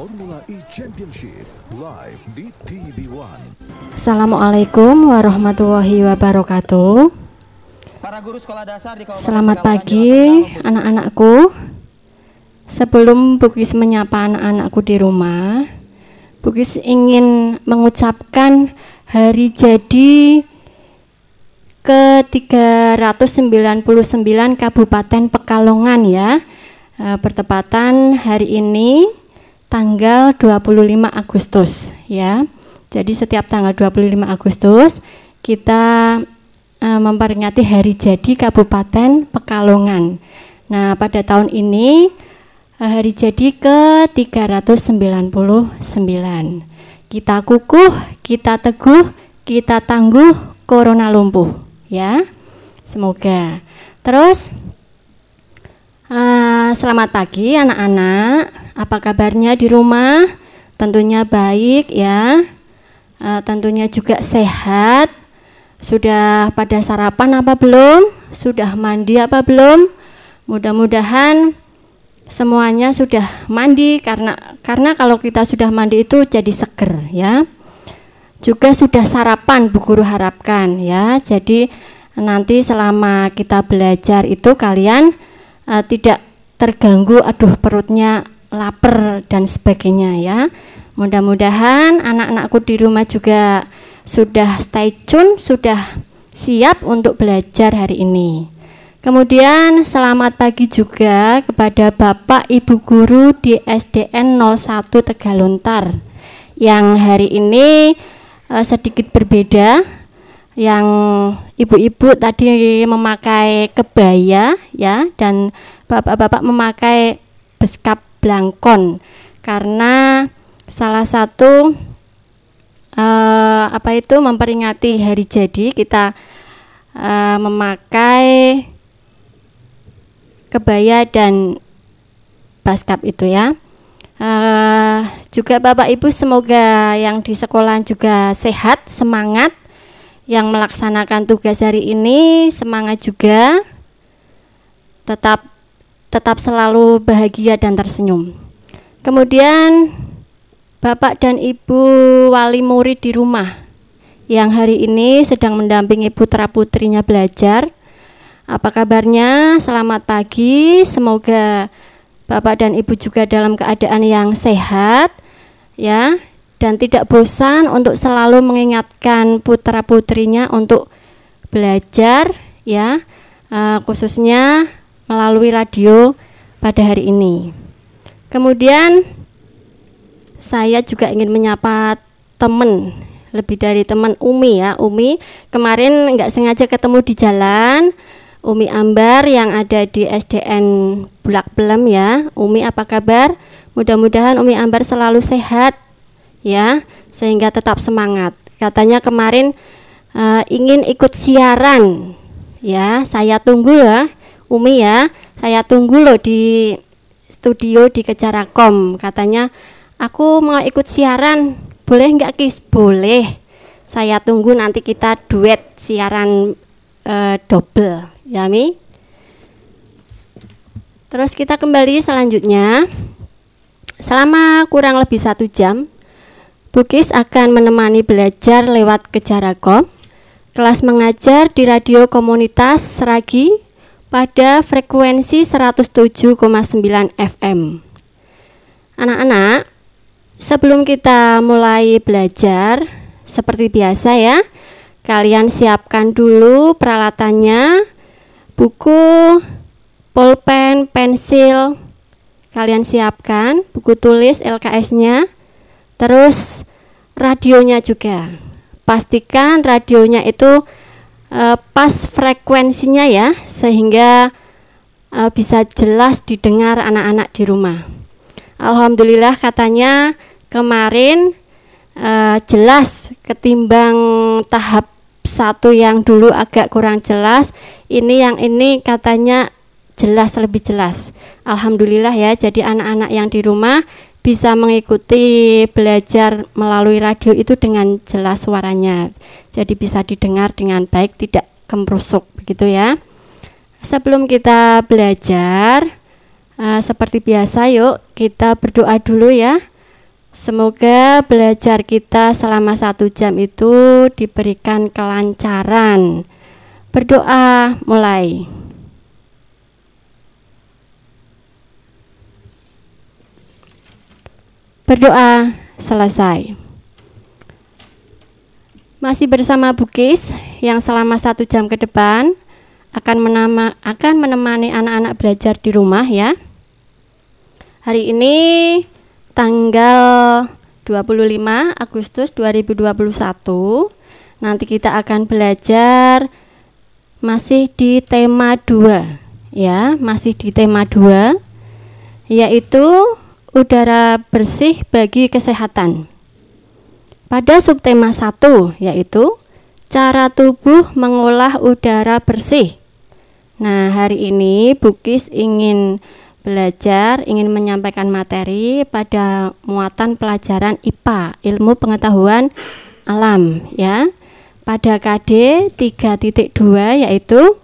Formula E Championship live di TV One. Assalamualaikum warahmatullahi wabarakatuh. Para guru sekolah dasar di Kabupaten Selamat pagi anak-anakku. Sebelum Bugis menyapa anak-anakku di rumah, Bugis ingin mengucapkan hari jadi ke-399 Kabupaten Pekalongan ya. Eh, bertepatan hari ini tanggal 25 Agustus ya. Jadi setiap tanggal 25 Agustus kita eh, memperingati hari jadi Kabupaten Pekalongan. Nah, pada tahun ini eh, hari jadi ke-399. Kita kukuh, kita teguh, kita tangguh, corona lumpuh ya. Semoga. Terus eh, selamat pagi anak-anak. Apa kabarnya di rumah? Tentunya baik ya. Eh, tentunya juga sehat. Sudah pada sarapan apa belum? Sudah mandi apa belum? Mudah-mudahan semuanya sudah mandi karena karena kalau kita sudah mandi itu jadi seger ya. Juga sudah sarapan Bu Guru harapkan ya. Jadi nanti selama kita belajar itu kalian eh, tidak terganggu aduh perutnya lapar dan sebagainya ya. Mudah-mudahan anak-anakku di rumah juga sudah stay tune, sudah siap untuk belajar hari ini. Kemudian selamat pagi juga kepada Bapak Ibu guru di SDN 01 Tegalontar yang hari ini eh, sedikit berbeda yang ibu-ibu tadi memakai kebaya ya dan bapak-bapak memakai beskap blangkon karena salah satu eh, apa itu memperingati hari jadi kita eh, memakai kebaya dan baskap itu ya. Eh, juga Bapak Ibu semoga yang di sekolah juga sehat, semangat yang melaksanakan tugas hari ini semangat juga tetap tetap selalu bahagia dan tersenyum. Kemudian Bapak dan Ibu wali murid di rumah yang hari ini sedang mendampingi putra-putrinya belajar. Apa kabarnya? Selamat pagi. Semoga Bapak dan Ibu juga dalam keadaan yang sehat ya dan tidak bosan untuk selalu mengingatkan putra-putrinya untuk belajar ya eh, khususnya melalui radio pada hari ini. Kemudian saya juga ingin menyapa teman lebih dari teman Umi ya. Umi kemarin nggak sengaja ketemu di jalan. Umi Ambar yang ada di SDN Bulak Pelem ya. Umi apa kabar? Mudah-mudahan Umi Ambar selalu sehat ya sehingga tetap semangat. Katanya kemarin eh, ingin ikut siaran. Ya saya tunggu ya Umi ya. Saya tunggu loh di studio di Kecarakom katanya aku mau ikut siaran. Boleh nggak kis? Boleh. Saya tunggu nanti kita duet siaran eh, double. Ya Mi? Terus kita kembali selanjutnya. Selama kurang lebih satu jam Bukis akan menemani belajar lewat Kejarakom kelas mengajar di radio komunitas Seragi pada frekuensi 107,9 FM anak-anak Sebelum kita mulai belajar, seperti biasa ya, kalian siapkan dulu peralatannya, buku, pulpen, pensil, kalian siapkan, buku tulis LKS-nya, terus radionya juga. Pastikan radionya itu eh, pas frekuensinya ya, sehingga eh, bisa jelas didengar anak-anak di rumah. Alhamdulillah katanya kemarin uh, jelas ketimbang tahap satu yang dulu agak kurang jelas ini yang ini katanya jelas lebih jelas Alhamdulillah ya jadi anak-anak yang di rumah bisa mengikuti belajar melalui radio itu dengan jelas suaranya jadi bisa didengar dengan baik tidak kemrusuk begitu ya sebelum kita belajar uh, seperti biasa yuk kita berdoa dulu ya Semoga belajar kita selama satu jam itu diberikan kelancaran. Berdoa mulai. Berdoa selesai. Masih bersama Bukis yang selama satu jam ke depan akan menama, akan menemani anak-anak belajar di rumah ya. Hari ini tanggal 25 Agustus 2021 nanti kita akan belajar masih di tema 2 ya, masih di tema 2 yaitu udara bersih bagi kesehatan. Pada subtema 1 yaitu cara tubuh mengolah udara bersih. Nah, hari ini Bukis ingin belajar ingin menyampaikan materi pada muatan pelajaran IPA, ilmu pengetahuan alam ya. Pada KD 3.2 yaitu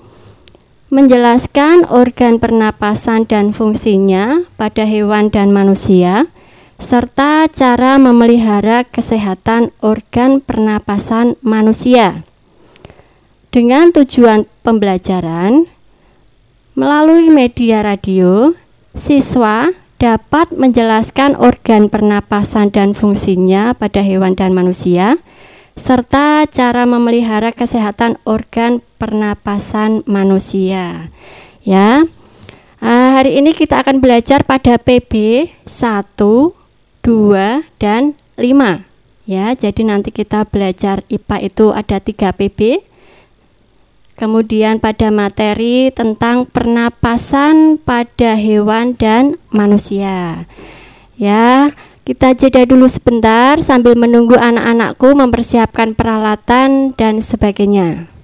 menjelaskan organ pernapasan dan fungsinya pada hewan dan manusia serta cara memelihara kesehatan organ pernapasan manusia. Dengan tujuan pembelajaran melalui media radio Siswa dapat menjelaskan organ pernapasan dan fungsinya pada hewan dan manusia, serta cara memelihara kesehatan organ pernapasan manusia. Ya, uh, hari ini kita akan belajar pada PB 1, 2, dan 5. Ya, jadi nanti kita belajar IPA itu ada 3 PB Kemudian pada materi tentang pernapasan pada hewan dan manusia. Ya, kita jeda dulu sebentar sambil menunggu anak-anakku mempersiapkan peralatan dan sebagainya.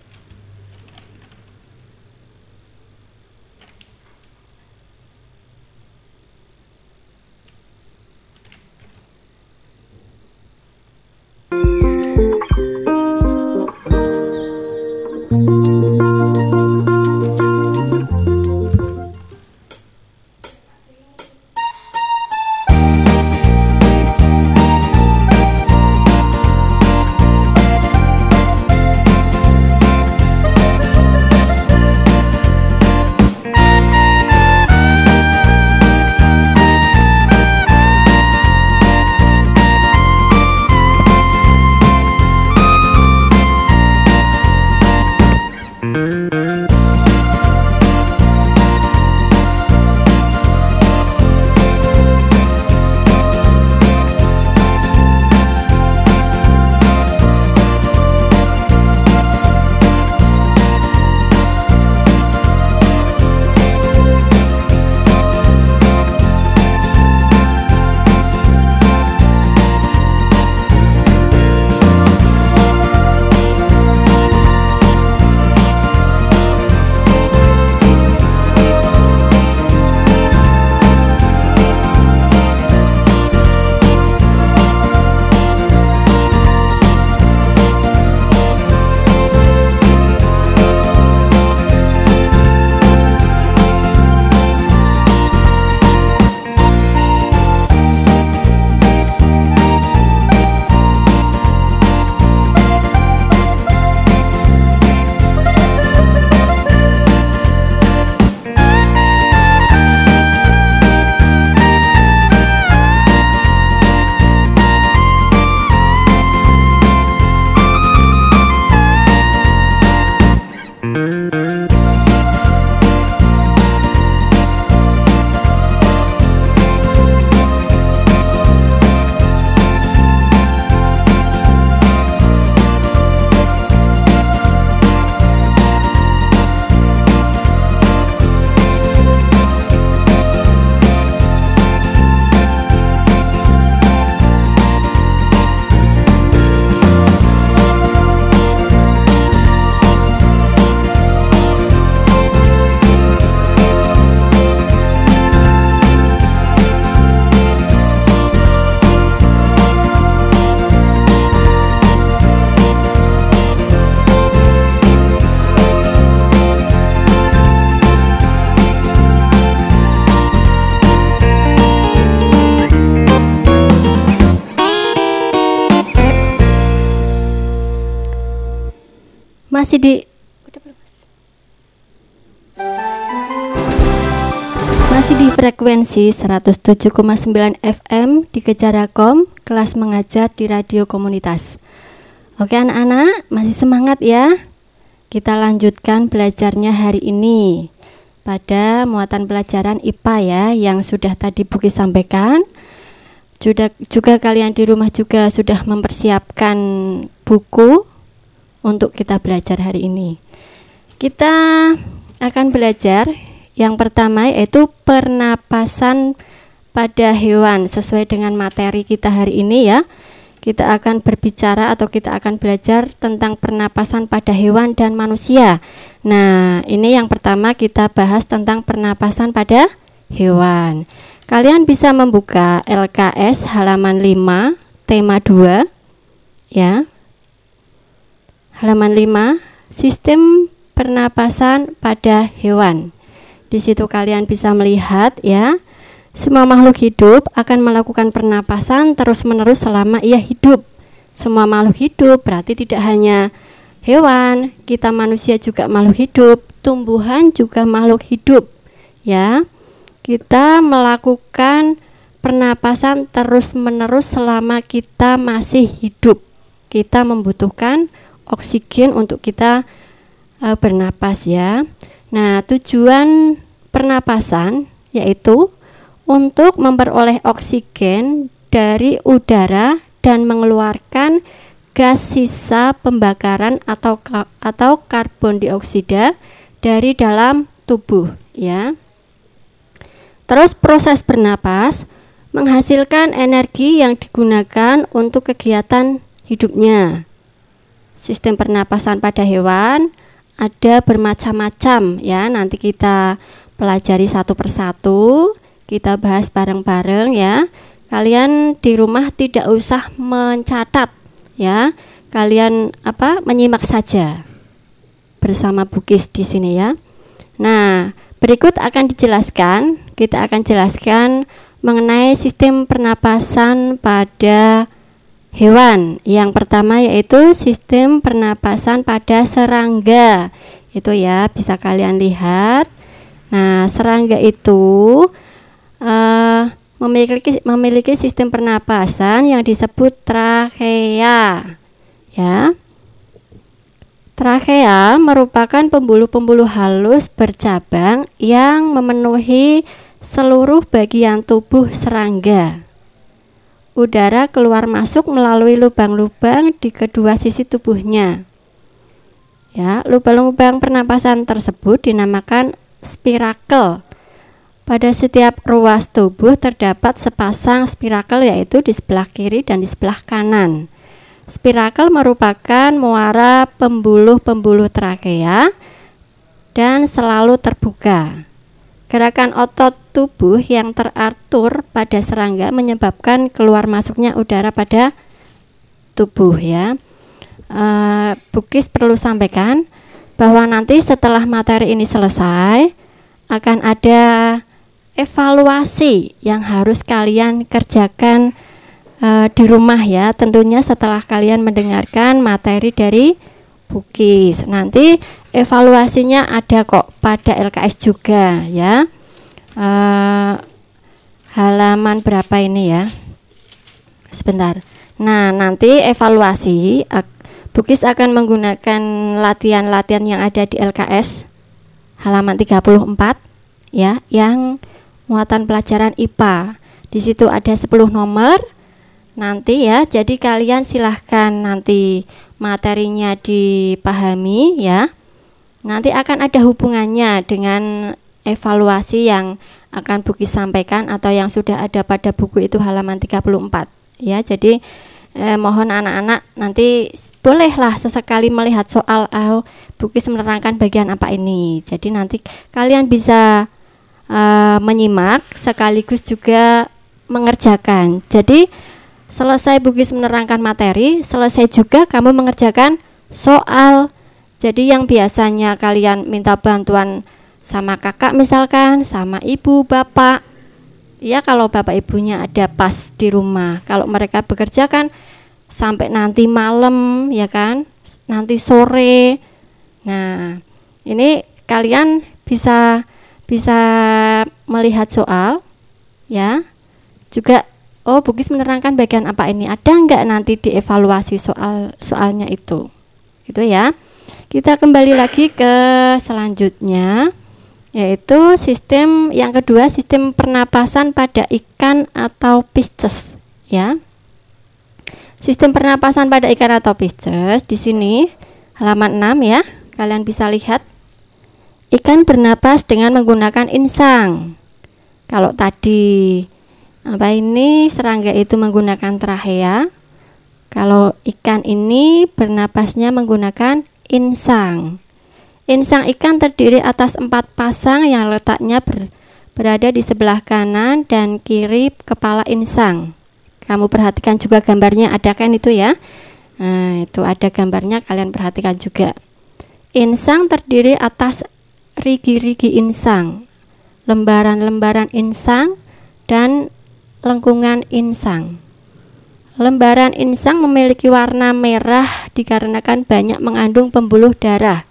frekuensi 107,9 FM di Kejarakom, kelas mengajar di radio komunitas. Oke anak-anak, masih semangat ya? Kita lanjutkan belajarnya hari ini pada muatan pelajaran IPA ya yang sudah tadi Buki sampaikan. Juga, juga kalian di rumah juga sudah mempersiapkan buku untuk kita belajar hari ini. Kita akan belajar yang pertama yaitu pernapasan pada hewan sesuai dengan materi kita hari ini ya kita akan berbicara atau kita akan belajar tentang pernapasan pada hewan dan manusia. Nah, ini yang pertama kita bahas tentang pernapasan pada hewan. Kalian bisa membuka LKS halaman 5, tema 2 ya. Halaman 5, sistem pernapasan pada hewan. Di situ kalian bisa melihat ya semua makhluk hidup akan melakukan pernapasan terus-menerus selama ia hidup. Semua makhluk hidup berarti tidak hanya hewan, kita manusia juga makhluk hidup, tumbuhan juga makhluk hidup. Ya. Kita melakukan pernapasan terus-menerus selama kita masih hidup. Kita membutuhkan oksigen untuk kita e, bernapas ya. Nah, tujuan pernapasan yaitu untuk memperoleh oksigen dari udara dan mengeluarkan gas sisa pembakaran atau atau karbon dioksida dari dalam tubuh ya. Terus proses bernapas menghasilkan energi yang digunakan untuk kegiatan hidupnya. Sistem pernapasan pada hewan ada bermacam-macam ya. Nanti kita pelajari satu persatu kita bahas bareng-bareng ya. Kalian di rumah tidak usah mencatat ya. Kalian apa? menyimak saja bersama Bukis di sini ya. Nah, berikut akan dijelaskan, kita akan jelaskan mengenai sistem pernapasan pada hewan. Yang pertama yaitu sistem pernapasan pada serangga. Itu ya, bisa kalian lihat. Nah, serangga itu uh, memiliki memiliki sistem pernapasan yang disebut trachea. Ya. Trachea merupakan pembuluh-pembuluh halus bercabang yang memenuhi seluruh bagian tubuh serangga. Udara keluar masuk melalui lubang-lubang di kedua sisi tubuhnya. Ya, lubang-lubang pernapasan tersebut dinamakan spirakel pada setiap ruas tubuh terdapat sepasang spirakel yaitu di sebelah kiri dan di sebelah kanan. Spirakel merupakan muara pembuluh-pembuluh trakea dan selalu terbuka. Gerakan otot tubuh yang teratur pada serangga menyebabkan keluar masuknya udara pada tubuh ya. Uh, Bukis perlu sampaikan bahwa nanti setelah materi ini selesai akan ada evaluasi yang harus kalian kerjakan uh, di rumah ya. Tentunya setelah kalian mendengarkan materi dari Bukis. Nanti evaluasinya ada kok pada LKS juga ya. Uh, halaman berapa ini ya? Sebentar. Nah, nanti evaluasi Bukis akan menggunakan latihan-latihan yang ada di LKS halaman 34 ya yang muatan pelajaran IPA. Di situ ada 10 nomor. Nanti ya, jadi kalian silahkan nanti materinya dipahami ya. Nanti akan ada hubungannya dengan evaluasi yang akan Buki sampaikan atau yang sudah ada pada buku itu halaman 34 ya. Jadi eh, mohon anak-anak nanti bolehlah sesekali melihat soal oh, Bukis menerangkan bagian apa ini. Jadi nanti kalian bisa uh, menyimak sekaligus juga mengerjakan. Jadi selesai Bugis menerangkan materi, selesai juga kamu mengerjakan soal. Jadi yang biasanya kalian minta bantuan sama kakak misalkan, sama ibu, bapak. Ya kalau bapak ibunya ada pas di rumah. Kalau mereka bekerja kan sampai nanti malam ya kan, nanti sore Nah, ini kalian bisa bisa melihat soal ya. Juga oh Bugis menerangkan bagian apa ini? Ada nggak nanti dievaluasi soal soalnya itu? Gitu ya. Kita kembali lagi ke selanjutnya yaitu sistem yang kedua sistem pernapasan pada ikan atau pisces ya. Sistem pernapasan pada ikan atau pisces di sini halaman 6 ya. Kalian bisa lihat ikan bernapas dengan menggunakan insang. Kalau tadi apa ini serangga itu menggunakan trachea. Kalau ikan ini bernapasnya menggunakan insang. Insang ikan terdiri atas empat pasang yang letaknya ber, berada di sebelah kanan dan kiri kepala insang. Kamu perhatikan juga gambarnya ada kan itu ya? Nah, itu ada gambarnya kalian perhatikan juga. Insang terdiri atas rigi-rigi insang, lembaran-lembaran insang dan lengkungan insang. Lembaran insang memiliki warna merah dikarenakan banyak mengandung pembuluh darah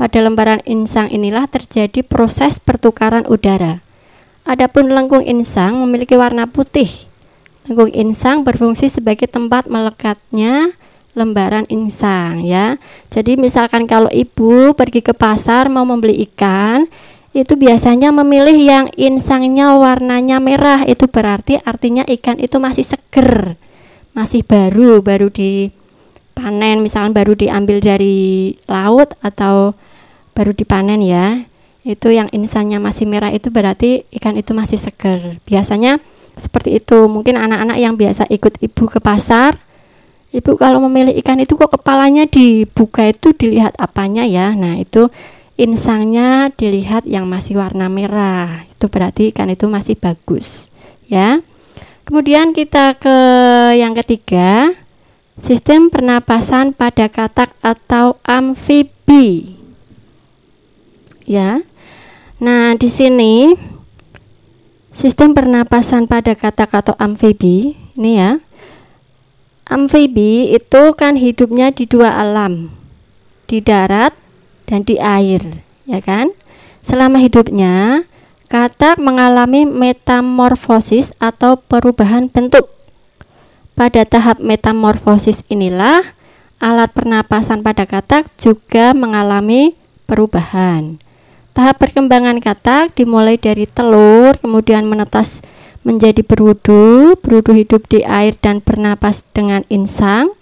pada lembaran insang inilah terjadi proses pertukaran udara. Adapun lengkung insang memiliki warna putih. Lengkung insang berfungsi sebagai tempat melekatnya lembaran insang ya. Jadi misalkan kalau ibu pergi ke pasar mau membeli ikan, itu biasanya memilih yang insangnya warnanya merah. Itu berarti artinya ikan itu masih seger. Masih baru, baru dipanen. Misalkan baru diambil dari laut atau baru dipanen ya. Itu yang insangnya masih merah itu berarti ikan itu masih segar biasanya seperti itu. Mungkin anak-anak yang biasa ikut ibu ke pasar ibu kalau memilih ikan itu kok kepalanya dibuka itu dilihat apanya ya. Nah itu insangnya dilihat yang masih warna merah itu berarti ikan itu masih bagus ya kemudian kita ke yang ketiga sistem pernapasan pada katak atau amfibi ya. Nah, di sini sistem pernapasan pada kata-kata amfibi ini ya. Amfibi itu kan hidupnya di dua alam, di darat dan di air, ya kan? Selama hidupnya, katak mengalami metamorfosis atau perubahan bentuk. Pada tahap metamorfosis inilah alat pernapasan pada katak juga mengalami perubahan. Tahap perkembangan katak dimulai dari telur, kemudian menetas menjadi berudu, berudu hidup di air dan bernapas dengan insang.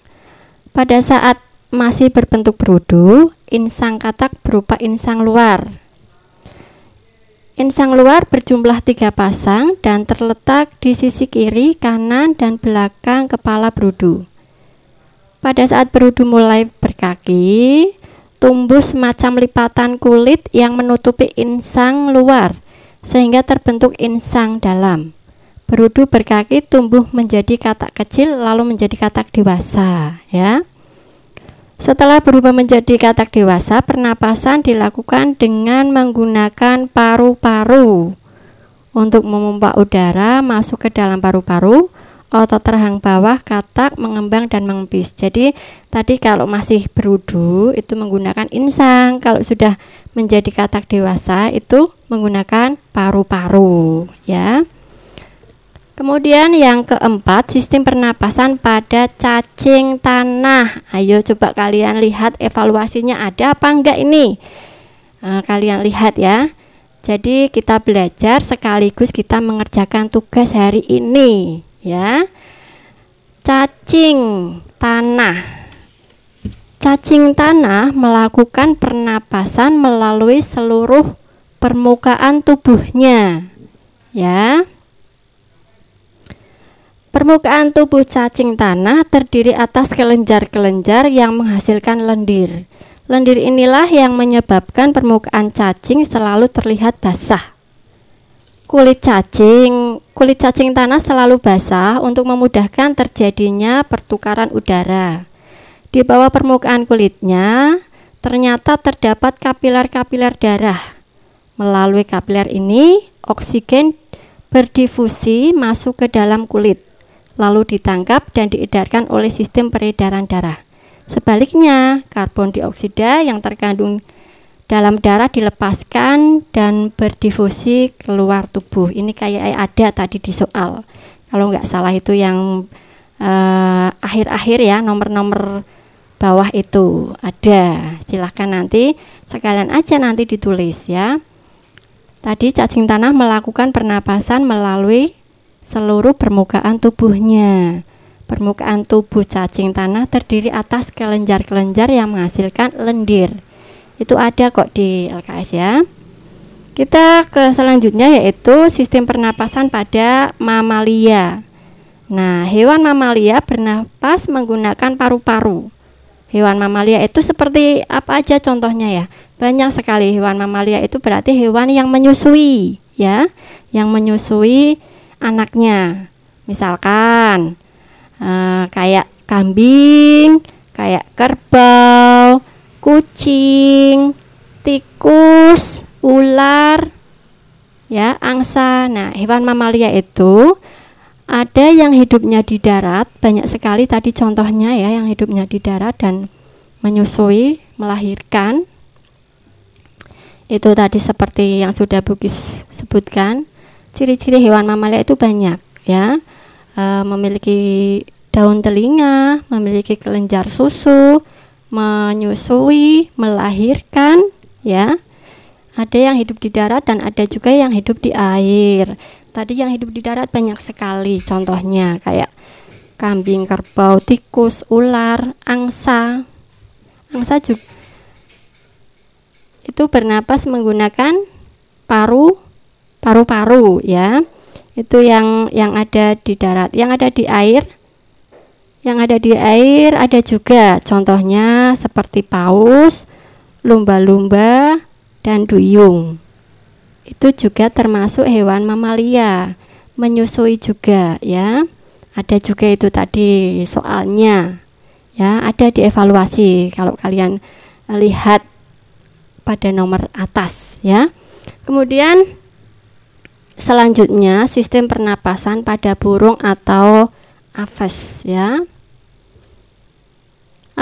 Pada saat masih berbentuk berudu, insang katak berupa insang luar. Insang luar berjumlah tiga pasang dan terletak di sisi kiri, kanan, dan belakang kepala berudu. Pada saat berudu mulai berkaki, tumbuh semacam lipatan kulit yang menutupi insang luar sehingga terbentuk insang dalam. Berudu berkaki tumbuh menjadi katak kecil lalu menjadi katak dewasa, ya. Setelah berubah menjadi katak dewasa, pernapasan dilakukan dengan menggunakan paru-paru untuk memompa udara masuk ke dalam paru-paru otot rahang bawah, katak, mengembang dan mengempis. Jadi tadi kalau masih berudu itu menggunakan insang, kalau sudah menjadi katak dewasa itu menggunakan paru-paru, ya. Kemudian yang keempat, sistem pernapasan pada cacing tanah. Ayo coba kalian lihat evaluasinya ada apa enggak ini? Nah, kalian lihat ya. Jadi kita belajar sekaligus kita mengerjakan tugas hari ini ya cacing tanah cacing tanah melakukan pernapasan melalui seluruh permukaan tubuhnya ya Permukaan tubuh cacing tanah terdiri atas kelenjar-kelenjar yang menghasilkan lendir. Lendir inilah yang menyebabkan permukaan cacing selalu terlihat basah. Kulit cacing, kulit cacing tanah selalu basah untuk memudahkan terjadinya pertukaran udara. Di bawah permukaan kulitnya ternyata terdapat kapiler-kapiler darah. Melalui kapiler ini, oksigen berdifusi masuk ke dalam kulit, lalu ditangkap dan diedarkan oleh sistem peredaran darah. Sebaliknya, karbon dioksida yang terkandung dalam darah dilepaskan dan berdifusi keluar tubuh. Ini kayak ada tadi di soal. Kalau nggak salah itu yang eh, akhir-akhir uh, ya nomor-nomor bawah itu ada. Silahkan nanti sekalian aja nanti ditulis ya. Tadi cacing tanah melakukan pernapasan melalui seluruh permukaan tubuhnya. Permukaan tubuh cacing tanah terdiri atas kelenjar-kelenjar yang menghasilkan lendir. Itu ada kok di LKS ya. Kita ke selanjutnya yaitu sistem pernapasan pada mamalia. Nah, hewan mamalia bernapas menggunakan paru-paru. Hewan mamalia itu seperti apa aja contohnya ya? Banyak sekali hewan mamalia itu berarti hewan yang menyusui ya, yang menyusui anaknya. Misalkan uh, kayak kambing, kayak kerbau, kucing, tikus, ular, ya, angsa. Nah, hewan mamalia itu ada yang hidupnya di darat, banyak sekali tadi contohnya ya yang hidupnya di darat dan menyusui, melahirkan. Itu tadi seperti yang sudah Bugis sebutkan. Ciri-ciri hewan mamalia itu banyak ya. E, memiliki daun telinga, memiliki kelenjar susu, menyusui, melahirkan ya. Ada yang hidup di darat dan ada juga yang hidup di air. Tadi yang hidup di darat banyak sekali contohnya kayak kambing, kerbau, tikus, ular, angsa. Angsa juga itu bernapas menggunakan paru paru-paru ya. Itu yang yang ada di darat. Yang ada di air yang ada di air ada juga. Contohnya seperti paus, lumba-lumba, dan duyung. Itu juga termasuk hewan mamalia menyusui juga ya. Ada juga itu tadi soalnya ya. Ada dievaluasi kalau kalian lihat pada nomor atas ya. Kemudian selanjutnya sistem pernapasan pada burung atau aves ya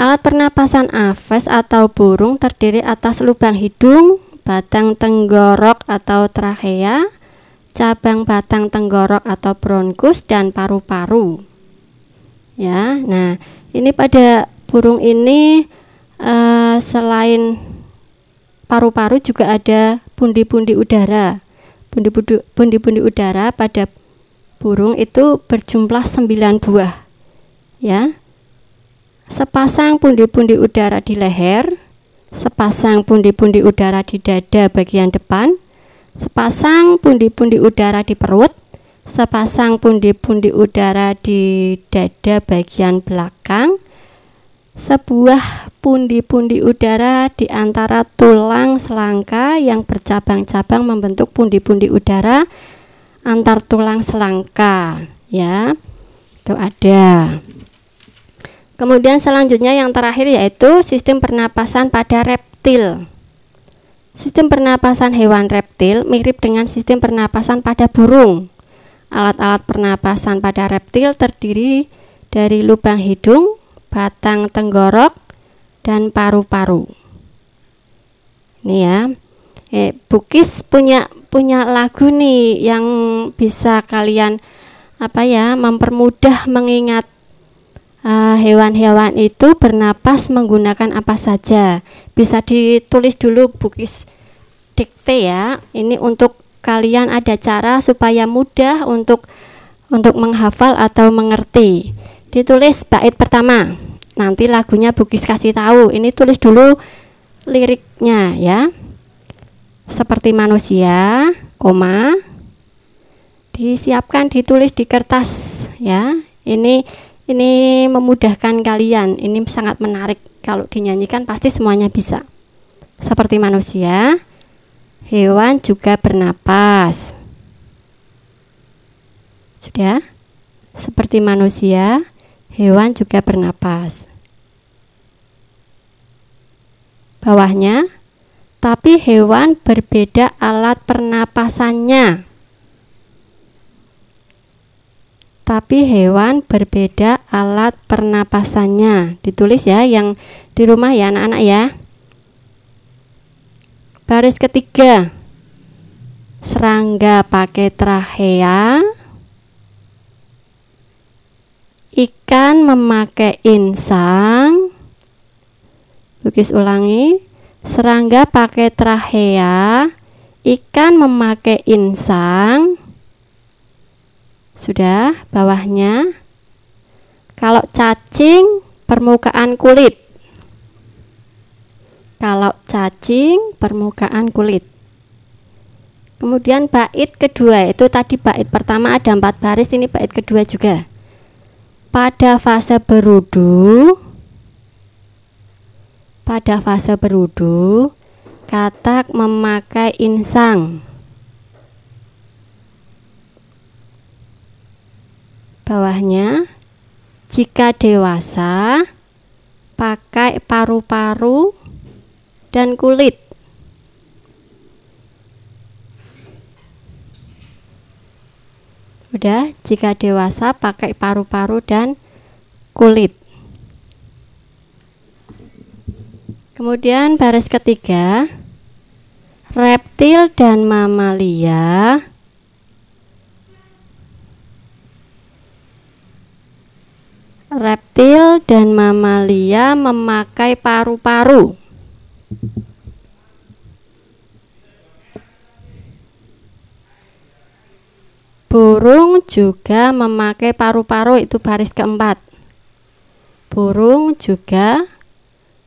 Alat pernapasan aves atau burung terdiri atas lubang hidung, batang tenggorok atau trachea, cabang batang tenggorok atau bronkus dan paru-paru. Ya, nah ini pada burung ini uh, selain paru-paru juga ada pundi-pundi udara. Pundi-pundi udara pada burung itu berjumlah 9 buah. Ya. Sepasang pundi-pundi udara di leher, sepasang pundi-pundi udara di dada bagian depan, sepasang pundi-pundi udara di perut, sepasang pundi-pundi udara di dada bagian belakang, sebuah pundi-pundi udara di antara tulang selangka yang bercabang-cabang membentuk pundi-pundi udara antar tulang selangka ya itu ada Kemudian selanjutnya yang terakhir yaitu sistem pernapasan pada reptil. Sistem pernapasan hewan reptil mirip dengan sistem pernapasan pada burung. Alat-alat pernapasan pada reptil terdiri dari lubang hidung, batang tenggorok, dan paru-paru. Ini ya. Eh, Bukis punya punya lagu nih yang bisa kalian apa ya mempermudah mengingat Eh, hewan-hewan uh, itu bernapas menggunakan apa saja. Bisa ditulis dulu bukis dikte ya. Ini untuk kalian ada cara supaya mudah untuk untuk menghafal atau mengerti. Ditulis bait pertama. Nanti lagunya bukis kasih tahu. Ini tulis dulu liriknya ya. Seperti manusia, koma. Disiapkan ditulis di kertas ya. Ini ini memudahkan kalian. Ini sangat menarik kalau dinyanyikan pasti semuanya bisa. Seperti manusia, hewan juga bernapas. Sudah? Seperti manusia, hewan juga bernapas. Bawahnya, tapi hewan berbeda alat pernapasannya. tapi hewan berbeda alat pernapasannya. Ditulis ya yang di rumah ya anak-anak ya. Baris ketiga. Serangga pakai trachea. Ikan memakai insang. Lukis ulangi. Serangga pakai trachea. Ikan memakai insang. Sudah, bawahnya. Kalau cacing, permukaan kulit. Kalau cacing, permukaan kulit. Kemudian bait kedua, itu tadi bait pertama ada empat baris, ini bait kedua juga. Pada fase berudu, pada fase berudu, katak memakai insang. bawahnya jika dewasa pakai paru-paru dan kulit udah jika dewasa pakai paru-paru dan kulit kemudian baris ketiga reptil dan mamalia reptil dan mamalia memakai paru-paru. Burung juga memakai paru-paru itu baris keempat. Burung juga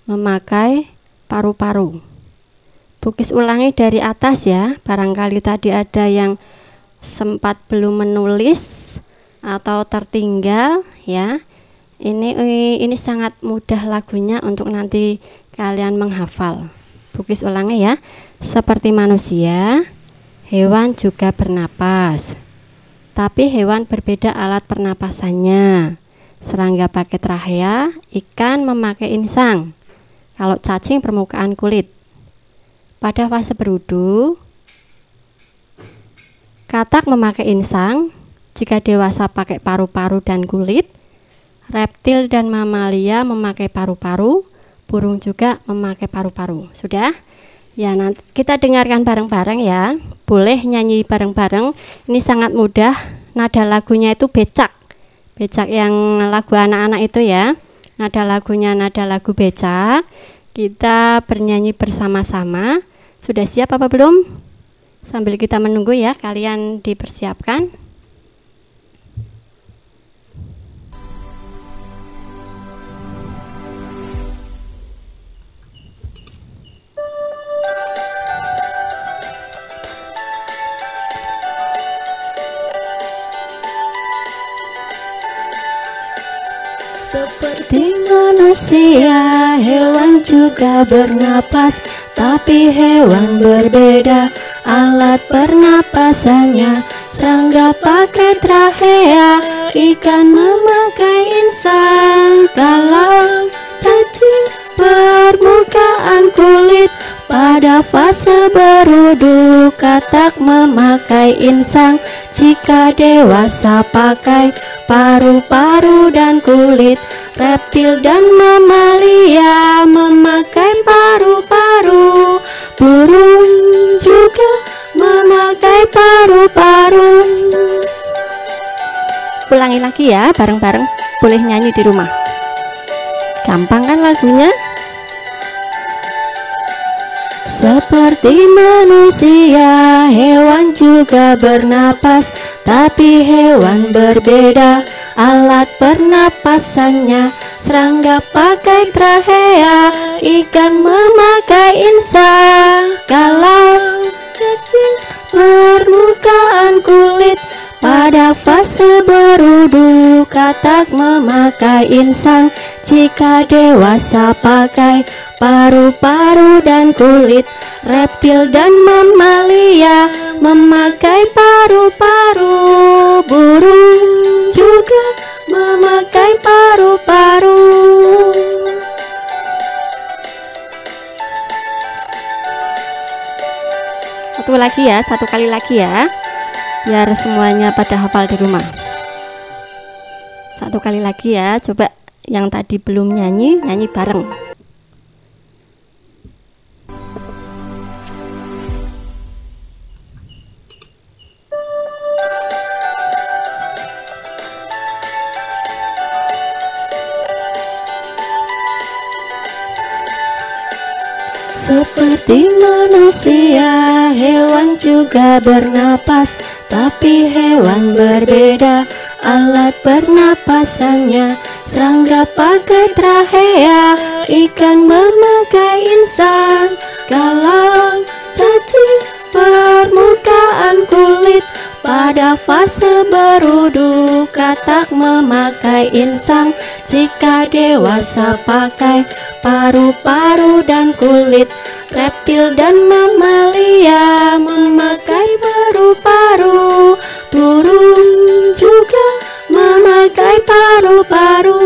memakai paru-paru. Bukis ulangi dari atas ya. Barangkali tadi ada yang sempat belum menulis atau tertinggal ya ini ini sangat mudah lagunya untuk nanti kalian menghafal. Bukis ulangi ya. Seperti manusia, hewan juga bernapas. Tapi hewan berbeda alat pernapasannya. Serangga pakai trachea, ikan memakai insang. Kalau cacing permukaan kulit. Pada fase berudu, katak memakai insang. Jika dewasa pakai paru-paru dan kulit, reptil dan mamalia memakai paru-paru, burung juga memakai paru-paru. Sudah? Ya, nanti kita dengarkan bareng-bareng ya. Boleh nyanyi bareng-bareng. Ini sangat mudah. Nada lagunya itu becak. Becak yang lagu anak-anak itu ya. Nada lagunya nada lagu becak. Kita bernyanyi bersama-sama. Sudah siap apa belum? Sambil kita menunggu ya, kalian dipersiapkan. Seperti manusia, hewan juga bernapas, tapi hewan berbeda. Alat pernapasannya, serangga pakai trachea, ikan memakai insang. Kalau cacing permukaan kulit, pada fase berudu katak memakai insang. Jika dewasa pakai paru-paru dan kulit Reptil dan mamalia memakai paru-paru. Burung juga memakai paru-paru. Ulangi lagi ya bareng-bareng. Boleh nyanyi di rumah. Gampang kan lagunya? Seperti manusia, hewan juga bernapas, tapi hewan berbeda. Alat pernapasannya, serangga pakai trachea, ikan memakai insang. Kalau cacing permukaan kulit, pada fase berudu katak memakai insang Jika dewasa pakai paru-paru dan kulit Reptil dan mamalia memakai paru-paru. Burung juga memakai paru-paru. Satu lagi ya, satu kali lagi ya Biar semuanya pada hafal di rumah. Satu kali lagi ya, coba yang tadi belum nyanyi, nyanyi bareng. Seperti manusia, hewan juga bernapas, tapi hewan berbeda. Alat pernapasannya, serangga pakai trachea, ikan memakai insan, kalau cacing permukaan kulit. Pada fase berudu katak memakai insang. Jika dewasa pakai paru-paru dan kulit. Reptil dan mamalia memakai paru-paru. Burung juga memakai paru-paru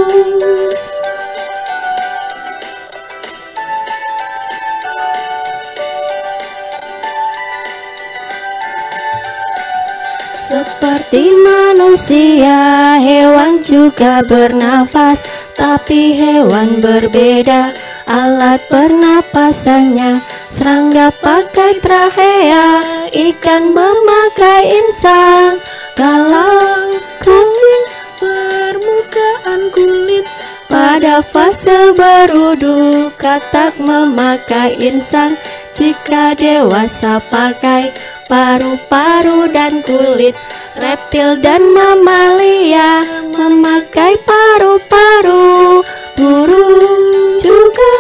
Seperti manusia, hewan juga bernafas, tapi hewan berbeda. Alat pernapasannya, serangga pakai trachea, ikan memakai insang, kalau kucing permukaan kulit pada fase berudu katak memakai insang jika dewasa pakai paru-paru dan kulit reptil dan mamalia memakai paru-paru. Burung juga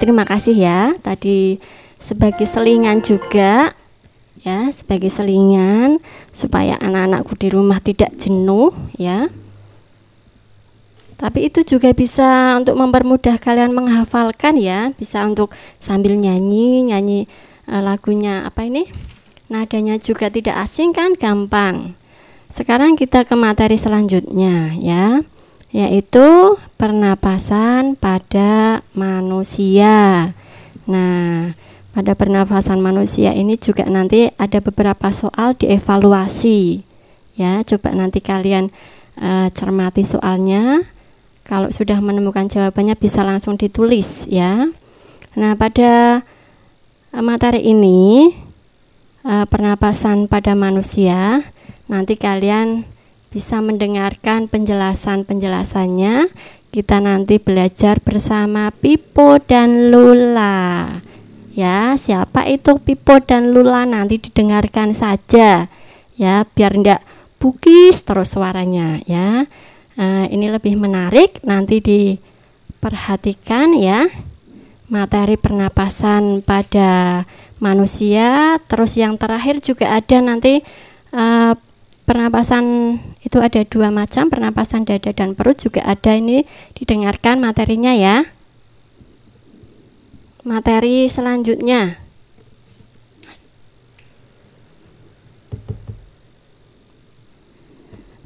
terima kasih ya. Tadi sebagai selingan juga ya sebagai selingan supaya anak-anakku di rumah tidak jenuh ya tapi itu juga bisa untuk mempermudah kalian menghafalkan ya bisa untuk sambil nyanyi nyanyi e, lagunya apa ini nadanya juga tidak asing kan gampang sekarang kita ke materi selanjutnya ya yaitu pernapasan pada manusia. Nah pada pernafasan manusia ini juga nanti ada beberapa soal dievaluasi. Ya coba nanti kalian uh, cermati soalnya. Kalau sudah menemukan jawabannya bisa langsung ditulis ya. Nah pada uh, materi ini uh, pernapasan pada manusia nanti kalian bisa mendengarkan penjelasan-penjelasannya. Kita nanti belajar bersama Pipo dan Lula. Ya siapa itu Pipo dan Lula? Nanti didengarkan saja. Ya biar tidak bugis terus suaranya ya. Uh, ini lebih menarik. Nanti diperhatikan ya materi pernapasan pada manusia. Terus yang terakhir juga ada nanti uh, pernapasan itu ada dua macam pernapasan dada dan perut juga ada ini didengarkan materinya ya materi selanjutnya.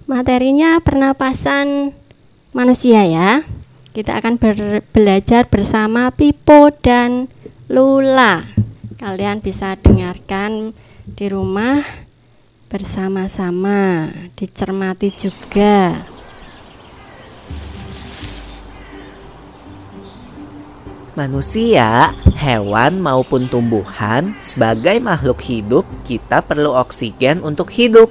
Materinya pernapasan manusia ya. Kita akan ber belajar bersama Pipo dan Lula. Kalian bisa dengarkan di rumah bersama-sama, dicermati juga. Manusia, hewan maupun tumbuhan, sebagai makhluk hidup, kita perlu oksigen untuk hidup.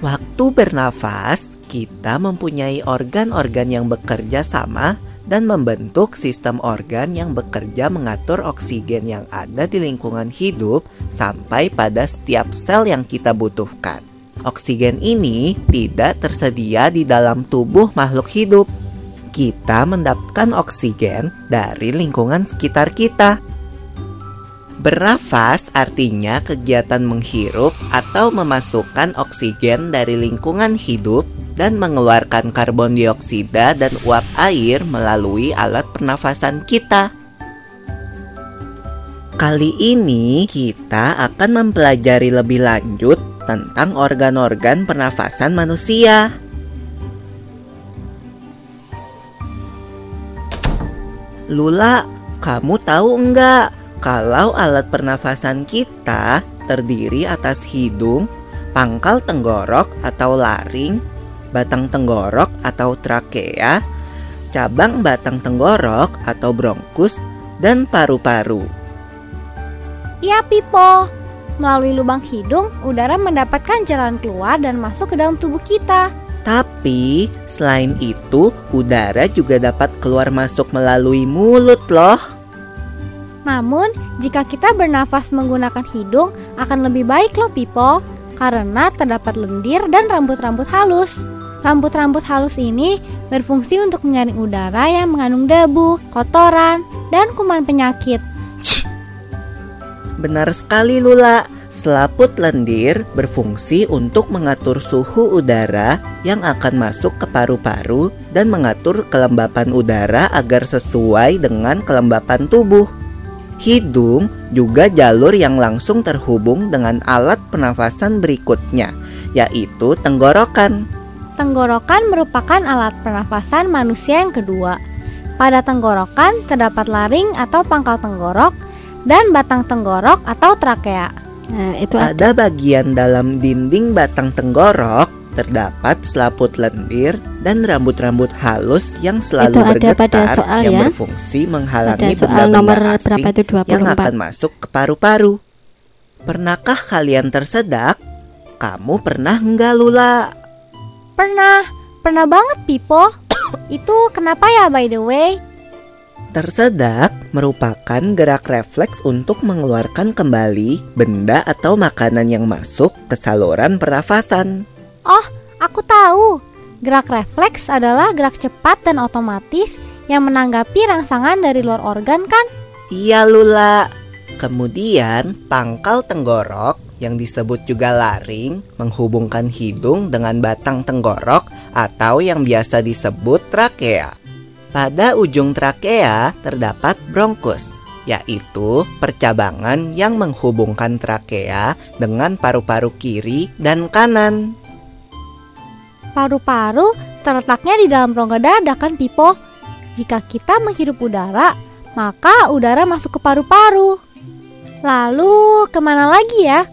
Waktu bernafas, kita mempunyai organ-organ yang bekerja sama dan membentuk sistem organ yang bekerja mengatur oksigen yang ada di lingkungan hidup sampai pada setiap sel yang kita butuhkan. Oksigen ini tidak tersedia di dalam tubuh makhluk hidup kita mendapatkan oksigen dari lingkungan sekitar kita. Bernafas artinya kegiatan menghirup atau memasukkan oksigen dari lingkungan hidup dan mengeluarkan karbon dioksida dan uap air melalui alat pernafasan kita. Kali ini kita akan mempelajari lebih lanjut tentang organ-organ pernafasan manusia. Lula, kamu tahu enggak kalau alat pernafasan kita terdiri atas hidung, pangkal tenggorok atau laring, batang tenggorok atau trakea, cabang batang tenggorok atau bronkus, dan paru-paru. Iya, Pipo. Melalui lubang hidung, udara mendapatkan jalan keluar dan masuk ke dalam tubuh kita. Tapi selain itu, udara juga dapat keluar masuk melalui mulut loh. Namun, jika kita bernafas menggunakan hidung, akan lebih baik loh, Pipo. Karena terdapat lendir dan rambut-rambut halus. Rambut-rambut halus ini berfungsi untuk menyaring udara yang mengandung debu, kotoran, dan kuman penyakit. Benar sekali Lula. Selaput lendir berfungsi untuk mengatur suhu udara yang akan masuk ke paru-paru dan mengatur kelembapan udara agar sesuai dengan kelembapan tubuh. Hidung juga jalur yang langsung terhubung dengan alat pernafasan berikutnya, yaitu tenggorokan. Tenggorokan merupakan alat pernafasan manusia yang kedua. Pada tenggorokan terdapat laring atau pangkal tenggorok dan batang tenggorok atau trakea. Nah, itu ada. Pada bagian dalam dinding batang tenggorok terdapat selaput lendir dan rambut-rambut halus yang selalu Itu ada bergetar pada soal yang ya. berfungsi menghalangi Pada soal benda-benda nomor asing berapa itu yang 24. akan masuk ke paru-paru. Pernahkah kalian tersedak? Kamu pernah enggak Lula? Pernah, pernah banget Pipo. Itu kenapa ya by the way? Tersedak merupakan gerak refleks untuk mengeluarkan kembali benda atau makanan yang masuk ke saluran pernafasan. Oh, aku tahu. Gerak refleks adalah gerak cepat dan otomatis yang menanggapi rangsangan dari luar organ kan? Iya Lula. Kemudian pangkal tenggorok yang disebut juga laring menghubungkan hidung dengan batang tenggorok atau yang biasa disebut trakea. Pada ujung trakea terdapat bronkus, yaitu percabangan yang menghubungkan trakea dengan paru-paru kiri dan kanan. Paru-paru terletaknya di dalam rongga dada kan Pipo? Jika kita menghirup udara, maka udara masuk ke paru-paru. Lalu ke mana lagi ya?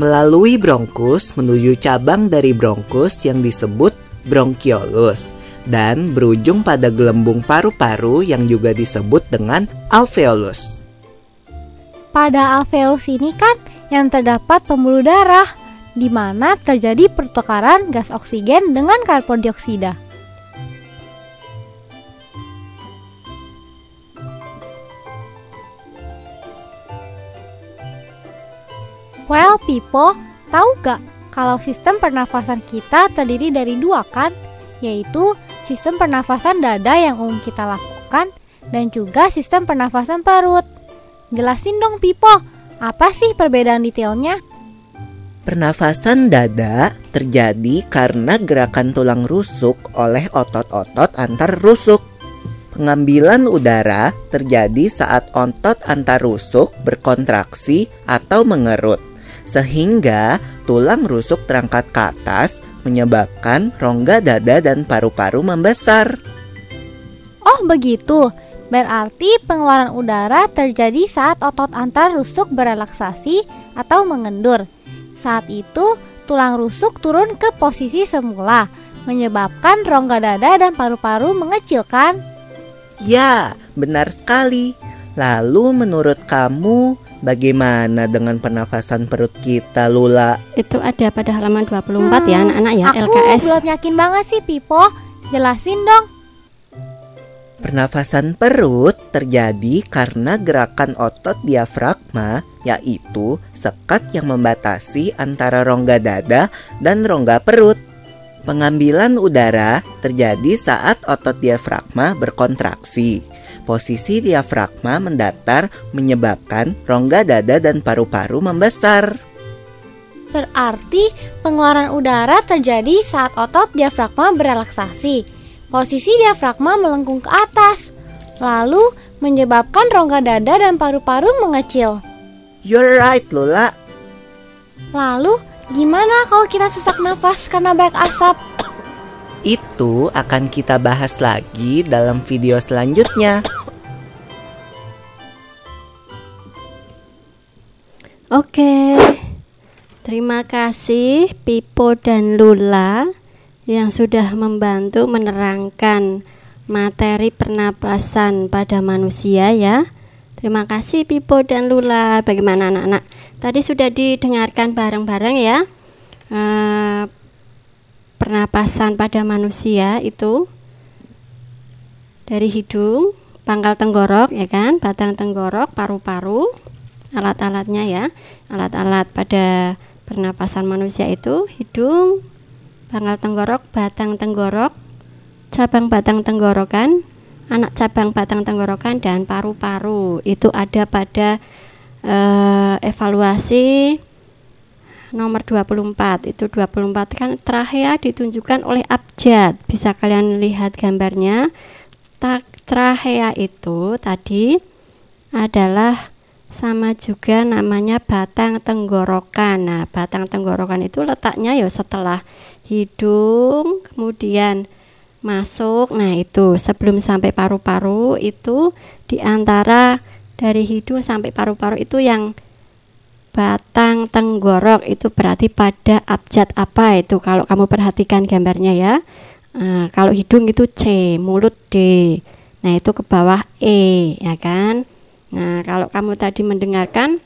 Melalui bronkus menuju cabang dari bronkus yang disebut bronkiolus dan berujung pada gelembung paru-paru yang juga disebut dengan alveolus. Pada alveolus ini kan yang terdapat pembuluh darah, di mana terjadi pertukaran gas oksigen dengan karbon dioksida. Well, Pipo, tahu gak kalau sistem pernafasan kita terdiri dari dua kan? Yaitu sistem pernafasan dada yang umum kita lakukan dan juga sistem pernafasan perut. Jelasin dong Pipo, apa sih perbedaan detailnya? Pernafasan dada terjadi karena gerakan tulang rusuk oleh otot-otot antar rusuk. Pengambilan udara terjadi saat otot antar rusuk berkontraksi atau mengerut, sehingga tulang rusuk terangkat ke atas menyebabkan rongga dada dan paru-paru membesar. Oh begitu, berarti pengeluaran udara terjadi saat otot antar rusuk berelaksasi atau mengendur. Saat itu, tulang rusuk turun ke posisi semula, menyebabkan rongga dada dan paru-paru mengecilkan. Ya, benar sekali. Lalu menurut kamu bagaimana dengan pernafasan perut kita Lula? Itu ada pada halaman 24 ya anak-anak ya Aku LKS. belum yakin banget sih Pipo, jelasin dong. Pernafasan perut terjadi karena gerakan otot diafragma yaitu sekat yang membatasi antara rongga dada dan rongga perut. Pengambilan udara terjadi saat otot diafragma berkontraksi. Posisi diafragma mendatar menyebabkan rongga dada dan paru-paru membesar. Berarti pengeluaran udara terjadi saat otot diafragma berelaksasi. Posisi diafragma melengkung ke atas, lalu menyebabkan rongga dada dan paru-paru mengecil. You're right, Lula. Lalu, gimana kalau kita sesak nafas karena banyak asap? Itu akan kita bahas lagi dalam video selanjutnya. Oke, terima kasih Pipo dan Lula yang sudah membantu menerangkan materi pernapasan pada manusia ya. Terima kasih Pipo dan Lula. Bagaimana anak-anak? Tadi sudah didengarkan bareng-bareng ya. Eh, pernapasan pada manusia itu dari hidung, pangkal tenggorok ya kan, batang tenggorok, paru-paru, alat-alatnya ya alat-alat pada pernapasan manusia itu hidung pangkal tenggorok batang tenggorok cabang batang tenggorokan anak cabang batang tenggorokan dan paru-paru. Itu ada pada uh, evaluasi nomor 24 itu 24 kan trachea ditunjukkan oleh abjad. Bisa kalian lihat gambarnya. Trachea itu tadi adalah sama juga namanya batang tenggorokan. Nah, batang tenggorokan itu letaknya ya setelah hidung, kemudian masuk. Nah, itu sebelum sampai paru-paru itu di antara dari hidung sampai paru-paru itu yang batang tenggorok itu berarti pada abjad apa itu kalau kamu perhatikan gambarnya ya. Nah, kalau hidung itu C, mulut D. Nah, itu ke bawah E, ya kan? Nah, kalau kamu tadi mendengarkan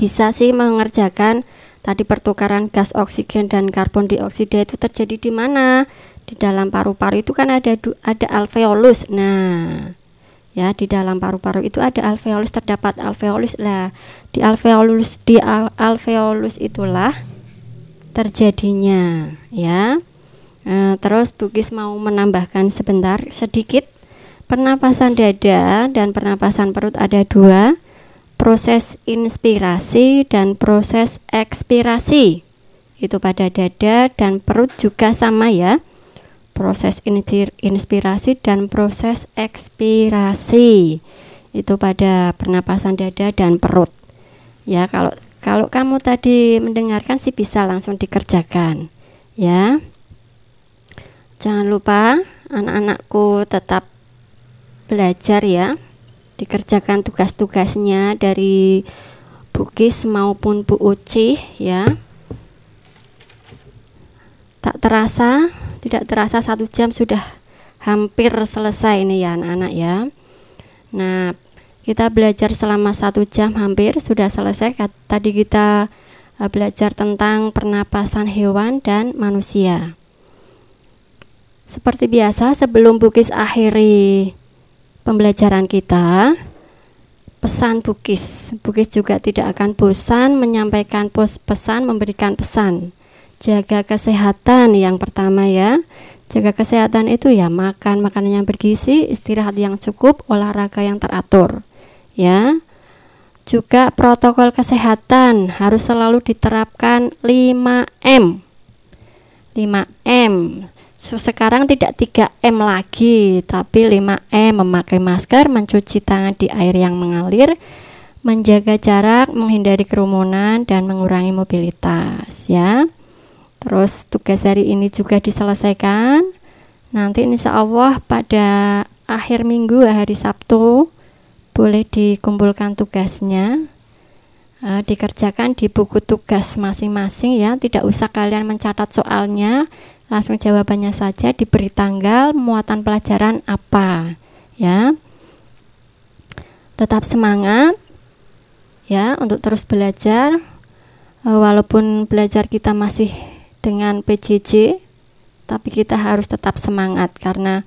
bisa sih mengerjakan tadi pertukaran gas oksigen dan karbon dioksida itu terjadi di mana? Di dalam paru-paru itu kan ada ada alveolus. Nah, ya di dalam paru-paru itu ada alveolus terdapat alveolus lah. Di alveolus di alveolus itulah terjadinya ya. Nah, terus Bugis mau menambahkan sebentar sedikit Pernapasan dada dan pernapasan perut ada dua, proses inspirasi dan proses ekspirasi. Itu pada dada dan perut juga sama ya. Proses inspirasi dan proses ekspirasi. Itu pada pernapasan dada dan perut. Ya, kalau kalau kamu tadi mendengarkan sih bisa langsung dikerjakan. Ya. Jangan lupa anak-anakku tetap belajar ya dikerjakan tugas-tugasnya dari Bu Kis maupun Bu Uci ya. Tak terasa tidak terasa satu jam sudah hampir selesai ini ya anak-anak ya. Nah kita belajar selama satu jam hampir sudah selesai. Tadi kita uh, belajar tentang pernapasan hewan dan manusia. Seperti biasa sebelum Bukis akhiri pembelajaran kita, pesan Bukis. Bukis juga tidak akan bosan menyampaikan pesan, memberikan pesan. Jaga kesehatan yang pertama ya. Jaga kesehatan itu ya makan makanan yang bergizi, istirahat yang cukup, olahraga yang teratur. Ya. Juga protokol kesehatan harus selalu diterapkan 5M. 5M sekarang tidak 3M lagi, tapi 5M memakai masker, mencuci tangan di air yang mengalir, menjaga jarak, menghindari kerumunan dan mengurangi mobilitas ya. Terus tugas hari ini juga diselesaikan. Nanti insya Allah pada akhir minggu hari Sabtu boleh dikumpulkan tugasnya e, dikerjakan di buku tugas masing-masing ya tidak usah kalian mencatat soalnya Langsung jawabannya saja diberi tanggal muatan pelajaran apa ya. Tetap semangat ya untuk terus belajar e, walaupun belajar kita masih dengan PJJ tapi kita harus tetap semangat karena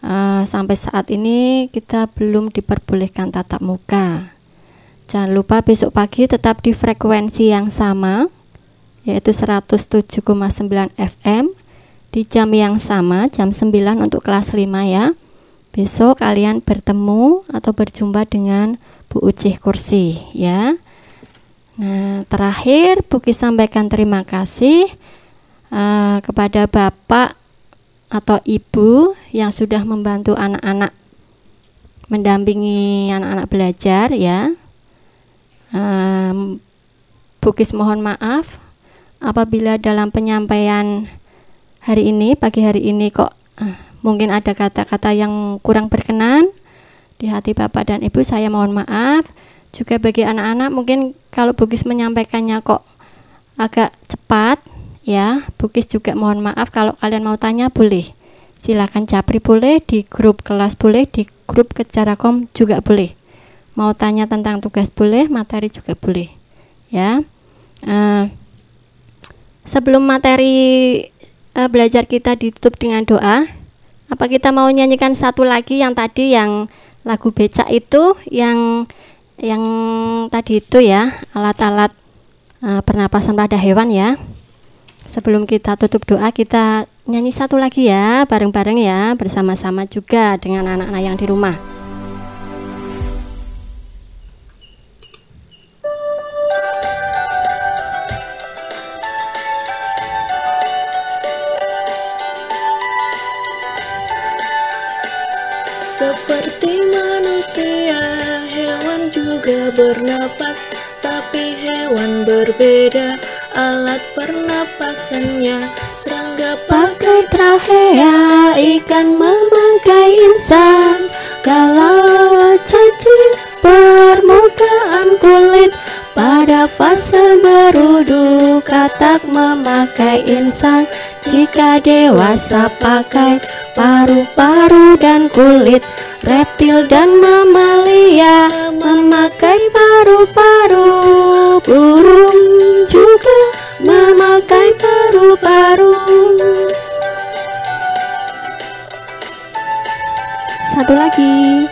uh, sampai saat ini kita belum diperbolehkan tatap muka. Jangan lupa besok pagi tetap di frekuensi yang sama yaitu 107,9 FM di jam yang sama jam 9 untuk kelas 5 ya. Besok kalian bertemu atau berjumpa dengan Bu Ucih Kursi ya. Nah terakhir Buki sampaikan terima kasih uh, kepada Bapak atau Ibu yang sudah membantu anak-anak mendampingi anak-anak belajar ya. Um, Bukis mohon maaf apabila dalam penyampaian hari ini pagi hari ini kok uh, mungkin ada kata-kata yang kurang berkenan di hati Bapak dan Ibu saya mohon maaf. Juga bagi anak-anak mungkin kalau Bugis menyampaikannya kok agak cepat ya. Bugis juga mohon maaf kalau kalian mau tanya boleh. Silakan capri boleh di grup kelas boleh di grup kecarakom juga boleh. Mau tanya tentang tugas boleh materi juga boleh ya. Uh, sebelum materi uh, belajar kita ditutup dengan doa, apa kita mau nyanyikan satu lagi yang tadi yang lagu becak itu yang yang tadi itu ya alat-alat uh, pernapasan pada hewan ya. Sebelum kita tutup doa kita nyanyi satu lagi ya bareng-bareng ya bersama-sama juga dengan anak-anak yang di rumah. Seperti manusia, hewan juga bernapas, tapi hewan berbeda. Alat pernapasannya, serangga pakai trachea, ikan memakai insan. Kalau cacing permukaan kulit, pada fase berudu katak memakai insang Jika dewasa pakai paru-paru dan kulit Reptil dan mamalia memakai paru-paru. Burung juga memakai paru-paru. Satu lagi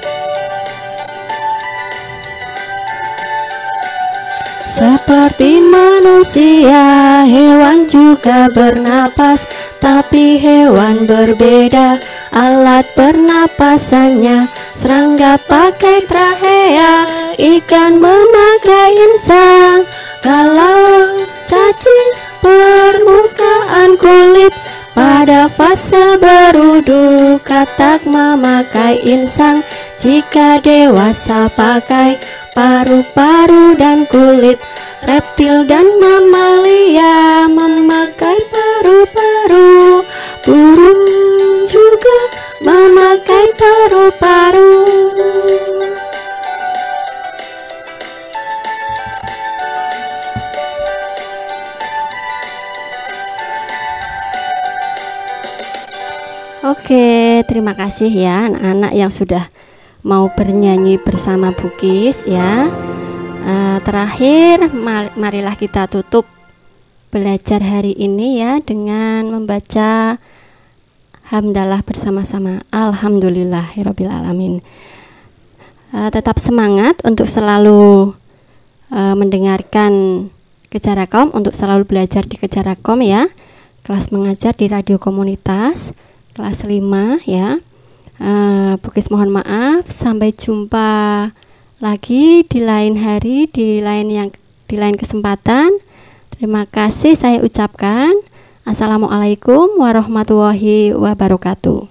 Seperti manusia, hewan juga bernapas, tapi hewan berbeda. Alat pernapasannya, serangga pakai trachea, ikan memakai insang. Kalau cacing permukaan kulit pada fase berudu katak memakai insang jika dewasa pakai paru-paru dan kulit reptil dan mamalia memakai paru-paru. Burung juga memakai paru-paru. Oke, terima kasih ya anak-anak yang sudah mau bernyanyi bersama Bukis ya. Uh, terakhir, marilah kita tutup belajar hari ini ya dengan membaca hamdalah bersama-sama. Alhamdulillahirobbilalamin. Uh, tetap semangat untuk selalu uh, mendengarkan Kecara Kom, untuk selalu belajar di Kecara Kom ya. Kelas mengajar di radio komunitas kelas 5 ya. Uh, Bukis mohon maaf, sampai jumpa lagi di lain hari, di lain yang di lain kesempatan. Terima kasih saya ucapkan. Assalamualaikum warahmatullahi wabarakatuh.